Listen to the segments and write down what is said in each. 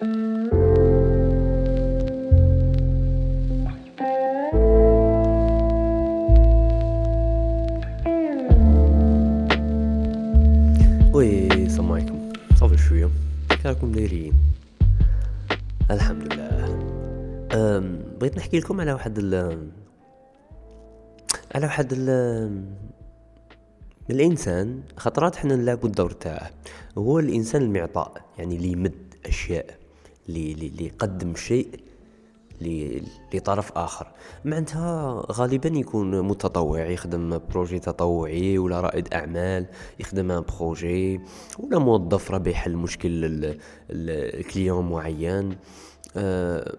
وي السلام عليكم صافي شوية راكم دايرين الحمد لله أم بغيت نحكي لكم على واحد ال على واحد ال الانسان خطرات حنا نلعبوا الدور تاعه هو الانسان المعطاء يعني اللي يمد اشياء اللي اللي يقدم شيء لطرف آخر. معناتها غالبا يكون متطوع يخدم projet تطوعي ولا رائد أعمال يخدم un projet ولا موظف راه يحل مشكل ال client معين. أه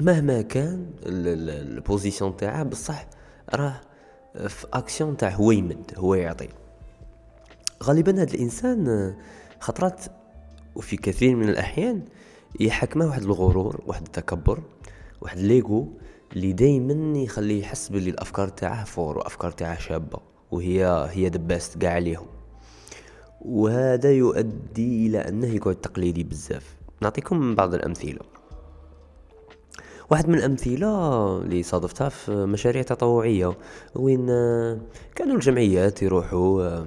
مهما كان ال position تاعه بصح راه في اكسيون تاع هو يمد هو يعطي. غالبا هذا الإنسان خطرات وفي كثير من الأحيان يحكمه واحد الغرور واحد التكبر واحد l'ego اللي دايما يخليه يحس باللي الأفكار تاعه fort وأفكار تاعه شابة وهي هي the best كاع عليهم. وهذا يؤدي إلى أنه يقعد تقليدي بزاف. نعطيكم بعض الأمثلة. واحد من الأمثلة اللي صادفتها في مشاريع تطوعية وين كانوا الجمعيات يروحوا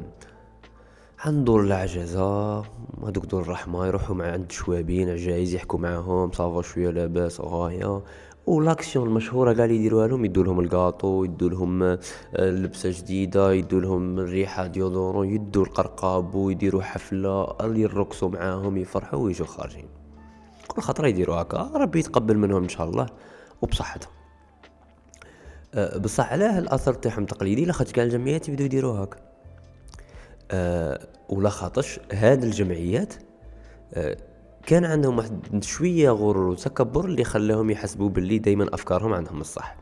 عند دور العجزة هذوك دور الرحمة يروحوا مع عند شوابين عجايز يحكوا معاهم. صافا شوية لاباس غاية ولاكسيون المشهورة قاعد يديروها لهم يدوا لهم الكاطو يدوا لهم آه، لبسة جديدة يدوا لهم الريحة ديودورون يدوا القرقاب ويديروا حفلة. اللي يرقصوا معاهم يفرحوا ويجوا خارجين. كل خطرة يديروا هكا. ربي يتقبل منهم إن شاء الله. وبصحتهم. أه بصح علاه الاثر تاعهم تقليدي لاخاطش كاع الجمعيات يبداو يديروا هكا. أه ولا خاطش هاد الجمعيات أه كان عندهم واحد شوية غرور وتكبر اللي خلاهم يحسبوا باللي دائما أفكارهم عندهم الصح.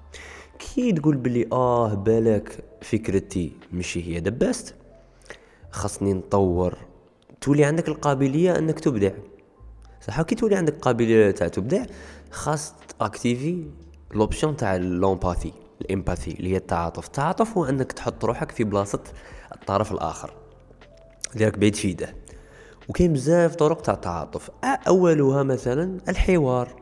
كي تقول باللي آه بالك فكرتي مشي هي دبست خاصني نطور تولي عندك القابلية إنك تبدع. صح كي تولي عندك قابلية تاع تبدع خاص activer l'option تاع l'empathie ال empathie اللي هي التعاطف. التعاطف هو إنك تحط روحك في بلاصة الطرف الآخر. ديالك بعيد فيده وكاين بزاف طرق تاع التعاطف. أولها مثلا الحوار.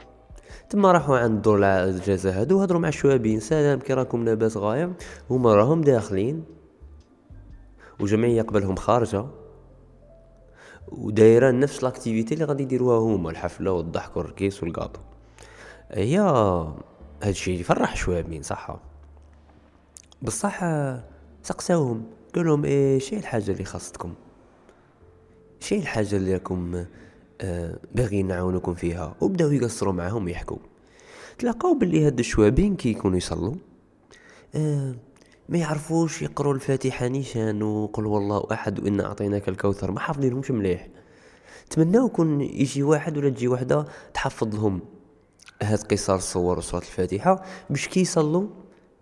تما راحوا عند دور العجزة هادو هضروا مع الشوابين. سلام كي راكم لاباس غاية؟ هما راهم داخلين. وجماعة قبلهم خارجة. ودايرة نفس l'activité اللي غادي يديروها هما الحفلة والضحك والرقيص والقاطو. هي هادشي يفرح شوية صح بصح سقساوهم. قال لهم إيش هي الحاجة اللي خاصتكم. شي الحاجة اللي راكم آه باغيين نعاونكم فيها وبداو يقصروا معاهم ويحكوا. تلاقاو باللي هاد الشوابين كي يكونوا يصلوا. آه ما يعرفوش يقروا الفاتحة نيشان وقل والله أحد وإنا أعطيناك الكوثر ما حافظينهمش مليح. تمناو كون يجي واحد ولا تجي وحدة تحفظ لهم هاد قصار الصور وصوت الفاتحة باش كي يصلوا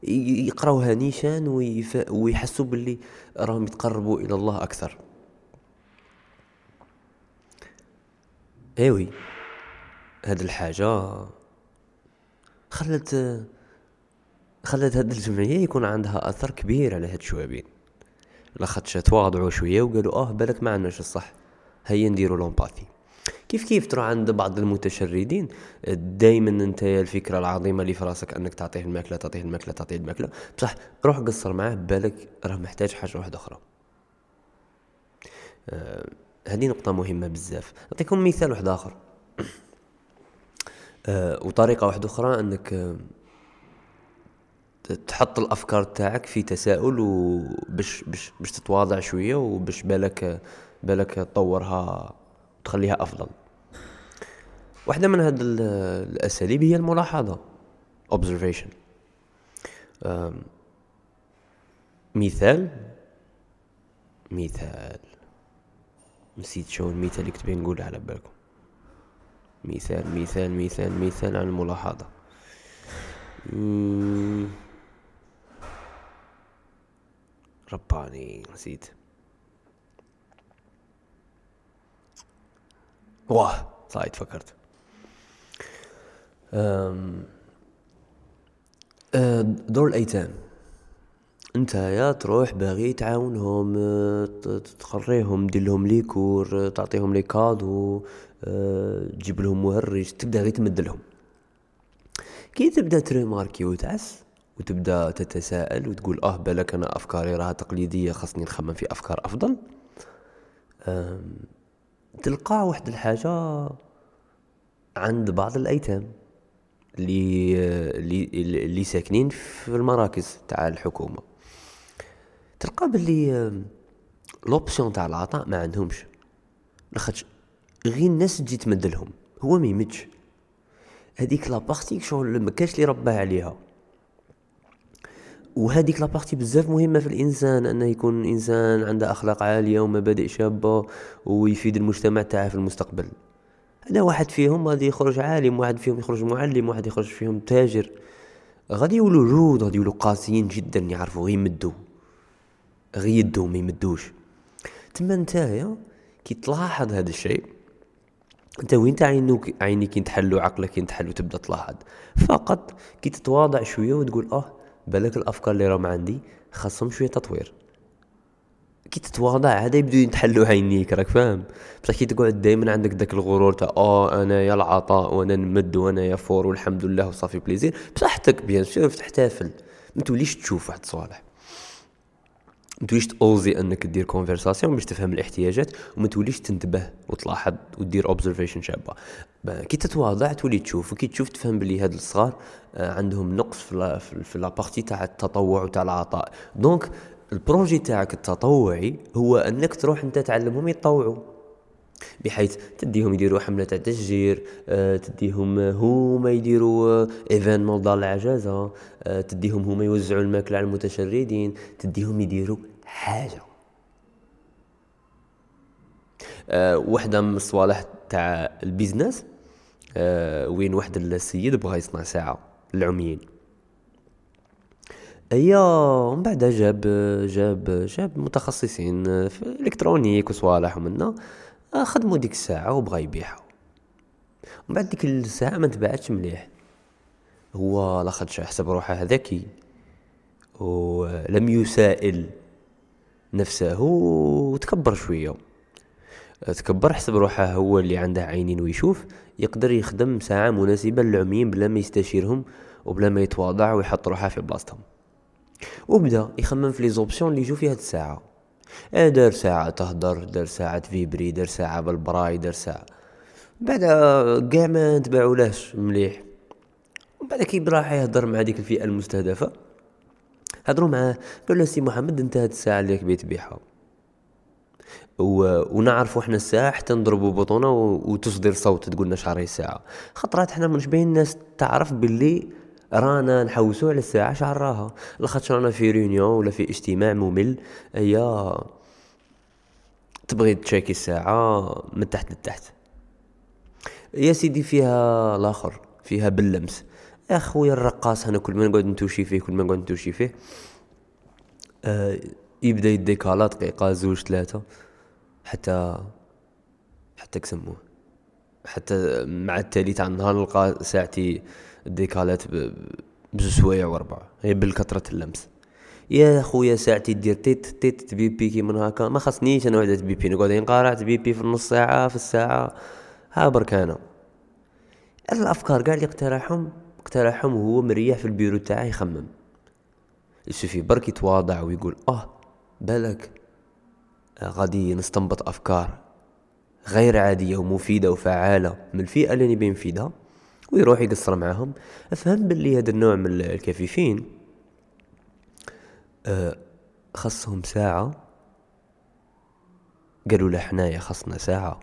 يقراوها نيشان. ويحسوا باللي راهم يتقربوا إلى الله أكثر. إيوي هاد الحاجة خلت خلت هاد الجمعية يكون عندها أثر كبير على هاد الشوابين لاخاطش تواضعوا شوية وقالوا آه بالك ما عندناش الصح هيا نديرو لومباثي. كيف كيف ترى عند بعض المتشردين دايما أنت الفكرة العظيمة اللي في راسك أنك تعطيه الماكلة تعطيه الماكلة تعطيه الماكلة؟ بصح روح قصر معاه بالك راه محتاج حاجة واحدة أخرى. آه هذه نقطة مهمة بزاف. نعطيكم مثال واحد آخر. آه وطريقة واحدة أخرى أنك آه تحط الأفكار تاعك في تساؤل وباش باش باش تتواضع شوية وباش بالك بالك تطورها وتخليها أفضل. واحدة من هاد الأساليب هي الملاحظة. Observation. مثال مثال. نسيت شو المثال اللي كنت نقول على بالكم. مثال مثال مثال مثال عن الملاحظة. رباني نسيت. واه صحيح تفكرت أه، دور الأيتام. يا تروح باغي تعاونهم تقريهم دير لهم les cours تعطيهم لي cadeau تجيب لهم مهرج تبدا غير تمدلهم. كي تبدا ت remarquer وتعس وتبدا تتساءل وتقول آه بالك أنا أفكاري راها تقليدية خاصني نخمم في أفكار أفضل. تلقى واحد الحاجة عند بعض الأيتام اللي اللي ساكنين في المراكز تاع الحكومة. تلقى باللي l'option تاع العطاء ما عندهمش. لاخاطش غير الناس تجي تمدلهم هو ما يمدش. هذيك la partie شغل ما كاش اللي رباه عليها. وهذيك la partie بزاف مهمة في الإنسان أنه يكون إنسان عنده أخلاق عالية ومبادئ شابة ويفيد المجتمع تاعه في المستقبل. هذا واحد فيهم غادي يخرج عالم واحد فيهم يخرج معلم واحد يخرج فيهم تاجر. غادي يولوا جود غادي يولوا قاسيين جدا يعرفوا يمدوا غير يدوا ما يمدوش. تما نتايا كي تلاحظ هذا الشيء. انت وين عينك عينيك ينتحل وعقلك ينتحل وتبدا تلاحظ. فقط كي تتواضع شوية وتقول أه بالك الأفكار اللي راهم عندي خاصهم شوية تطوير. كي تتواضع هذا يبداو يتحلوا عينيك راك فاهم؟ بصح كي تقعد دائما عندك داك الغرور تاع أه أنا يا العطاء وأنا نمد وأنا يا fort والحمد لله و ça fait plaisir. بصحتك bien sûr تحتفل ما توليش تشوف واحد الصوالح ما توليش ت oser أنك دير conversation باش تفهم الاحتياجات وما توليش تنتبه وتلاحظ ودير observation شابة. كي تتواضع تولي تشوف وكي تشوف تفهم بلي هاد الصغار آه، عندهم نقص في في la partie تاع التطوع وتاع العطاء. donc ال projet تاعك التطوعي هو أنك تروح أنت تعلمهم يتطوعوا. بحيث تديهم يديروا حملة تاع تشجير آه، تديهم هما يديروا événement دار العجازة آه، تديهم هما يوزعوا الماكلة على المتشردين تديهم يديروا حاجة. أه وحدة من الصوالح تاع ال business وين واحد السيد بغى يصنع ساعة للعميين هي ومن بعد جاب جاب جاب متخصصين في الإلكترونيك وصوالح ومنا. خدموا ديك الساعة وبغى يبيعها. ومن بعد ديك الساعة ما تباعتش مليح. هو لاخاطش حسب روحه ذكي ولم يسائل نفسه وتكبر شوية. تكبر حسب روحه هو اللي عنده عينين ويشوف يقدر يخدم ساعة مناسبة للعميين بلا ما يستشيرهم وبلا ما يتواضع ويحط روحه في بلاصتهم. وبدا يخمم في les options اللي يجو في هاد الساعة. آه دار ساعة تهدر دار ساعة vibrer دار ساعة بالبراي دار ساعة. بعد كاع ما تباعولاش مليح. ومن بعد كي راح يهضر مع ديك الفئة المستهدفة. هضروا معاه قال له سي محمد أنت هاد الساعة اللي راك تبيعها و... ونعرفوا إحنا الساعة حتى نضربوا بطونة و... وتصدر صوت تقولنا شعري الساعة. خطرات إحنا من شبين الناس تعرف باللي رانا نحوسو على الساعة شحال راها. لاخاطش رانا في ريونيون ولا في اجتماع ممل. هي تبغي تشيكي الساعة من تحت لتحت. يا سيدي فيها الآخر فيها باللمس. يا خويا الرقاص أنا كل ما نقعد نتوشي فيه كل ما نقعد نتوشي فيه. آه يبدأ يديكالا دقيقة زوج ثلاثة. حتى حتى كسموه حتى مع التالي تاع النهار نلقى ساعتي ديكالات بزوج سوايع وربع هي بالكثرة اللمس. يا خويا ساعتي دير تيت تيت تبيبي كي من هكا. ما خاصنيش أنا وحده تبيبي نقعد نقارع تبيبي في النص ساعة في الساعة. ها برك أنا. الأفكار قاع اللي اقترحهم اقترحهم وهو مريح في البيرو تاعه يخمم. يشوفي برك يتواضع ويقول أه بالك غادي نستنبط أفكار غير عادية ومفيدة وفعالة من الفئة اللي نبي نفيدها؟ ويروح يقصر معاهم. أفهم باللي هذا النوع من الكفيفين. أه خصهم ساعة. قالوا له حنايا خصنا ساعة.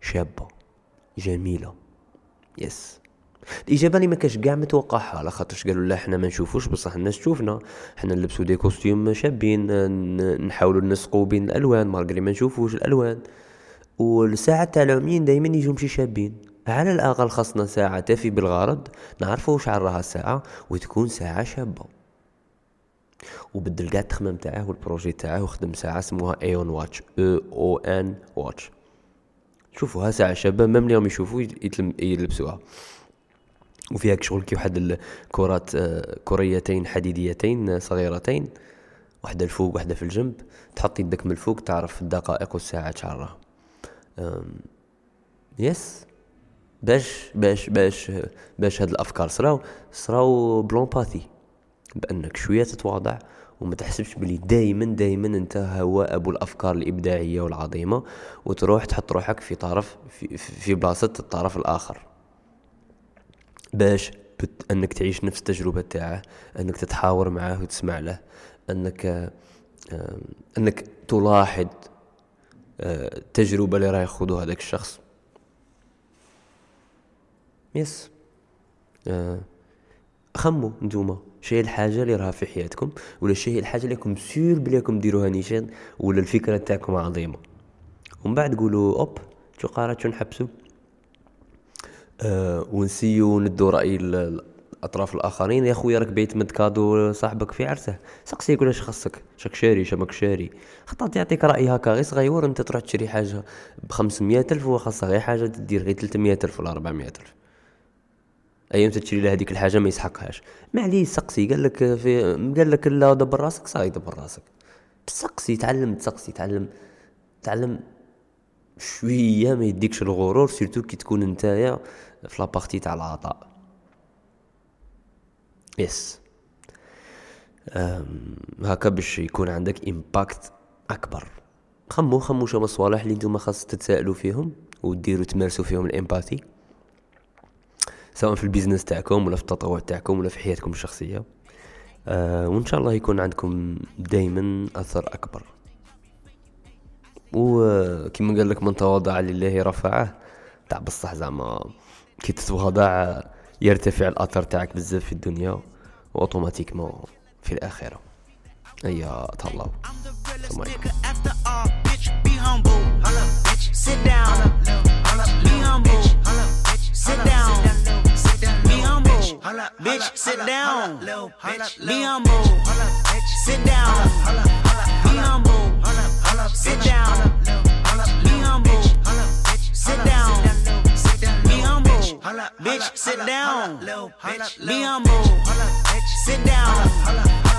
شابة. جميلة. yes. الإجابة اللي ما كاش كاع متوقعها. على خاطرش قالوا لا حنا ما نشوفوش بصح الناس تشوفنا حنا نلبسو des costumes شابين نحاولوا نسقوا بين الألوان. malgré ما نشوفوش الألوان. والساعة تاع العميين دايما يجوا مشي شابين. على الأقل خاصنا ساعة تفي بالغرض؟ نعرفوا شحال راها الساعة وتكون ساعة شابة. وبدل قاع التخمام تاعه وال projet تاعه وخدم ساعة اسمها Eone watch أو أو Eone watch شوفوها ساعة شابة même اللي يشوفوا يلبسوها. وفيها شغل كي واحد الكرات آه، كريتين حديديتين صغيرتين واحدة الفوق واحدة في الجنب. تحط يدك من الفوق تعرف الدقائق والساعات شعرها. yes باش باش باش باش هاد الأفكار. صراو صراو ب l'empathie بأنك شوية تتواضع وما تحسبش بلي دايما دايما أنت هو أبو الأفكار الإبداعية والعظيمة وتروح تحط روحك في طرف في, في بلاصة الطرف الآخر. باش بت أنك تعيش نفس التجربة تاعه أنك تتحاور معاه وتسمع له أنك أنك تلاحظ آه، التجربه اللي راه يخوضها هذاك الشخص. يس. آه خمو نتوما شي الحاجة اللي راها في حياتكم ولا شي الحاجة اللي راكم سير بلي راكم ديروها نيشان ولا الفكرة تاعكم عظيمة. ومن بعد تقولوا أوب شو قارات شو نحبسوا آه ونسيو ندو رأي الأطراف الآخرين. يا خويا راك بيت مد كادو صاحبك في عرسه. سقسي يقول اش خصك. شاك شاري شمك شاري. خطات يعطيك رأي هكا غير صغيور انت تروح تشري حاجة بخمسمية ألف وخاصها غير حاجة تدير غير 300 ألف ولا 400 ألف. أيام تشري له هذيك الحاجة ما يسحقهاش. ما عليه سقسي. قال لك في قال لك لا دبر راسك صاي دبر راسك. تسقسي تعلم تسقسي تعلم تعلم شوية ما يديكش الغرور surtout كي تكون نتايا في la partie تاع العطاء. yes هكا باش يكون عندك impact أكبر. خمو خمو شمن صوالح اللي نتوما خاص تتسائلوا فيهم وديروا تمارسوا فيهم ال empathy. سواء في البيزنس تاعكم ولا في التطوع تاعكم ولا في حياتكم الشخصية. آه وإن شاء الله يكون عندكم دايما أثر أكبر. وكما قال لك من تواضع لله رفعه تاع بصح زعما كي تتواضع يرتفع الأثر تاعك بزاف في الدنيا وأوتوماتيكمون في الآخرة. هيا تهلاو. Sit down, be humble, sit down. Bitch, sit down. Be humble. Sit down. Be humble. Sit down. Be humble. Sit down. Be humble. Bitch, sit down. Be humble. Sit down.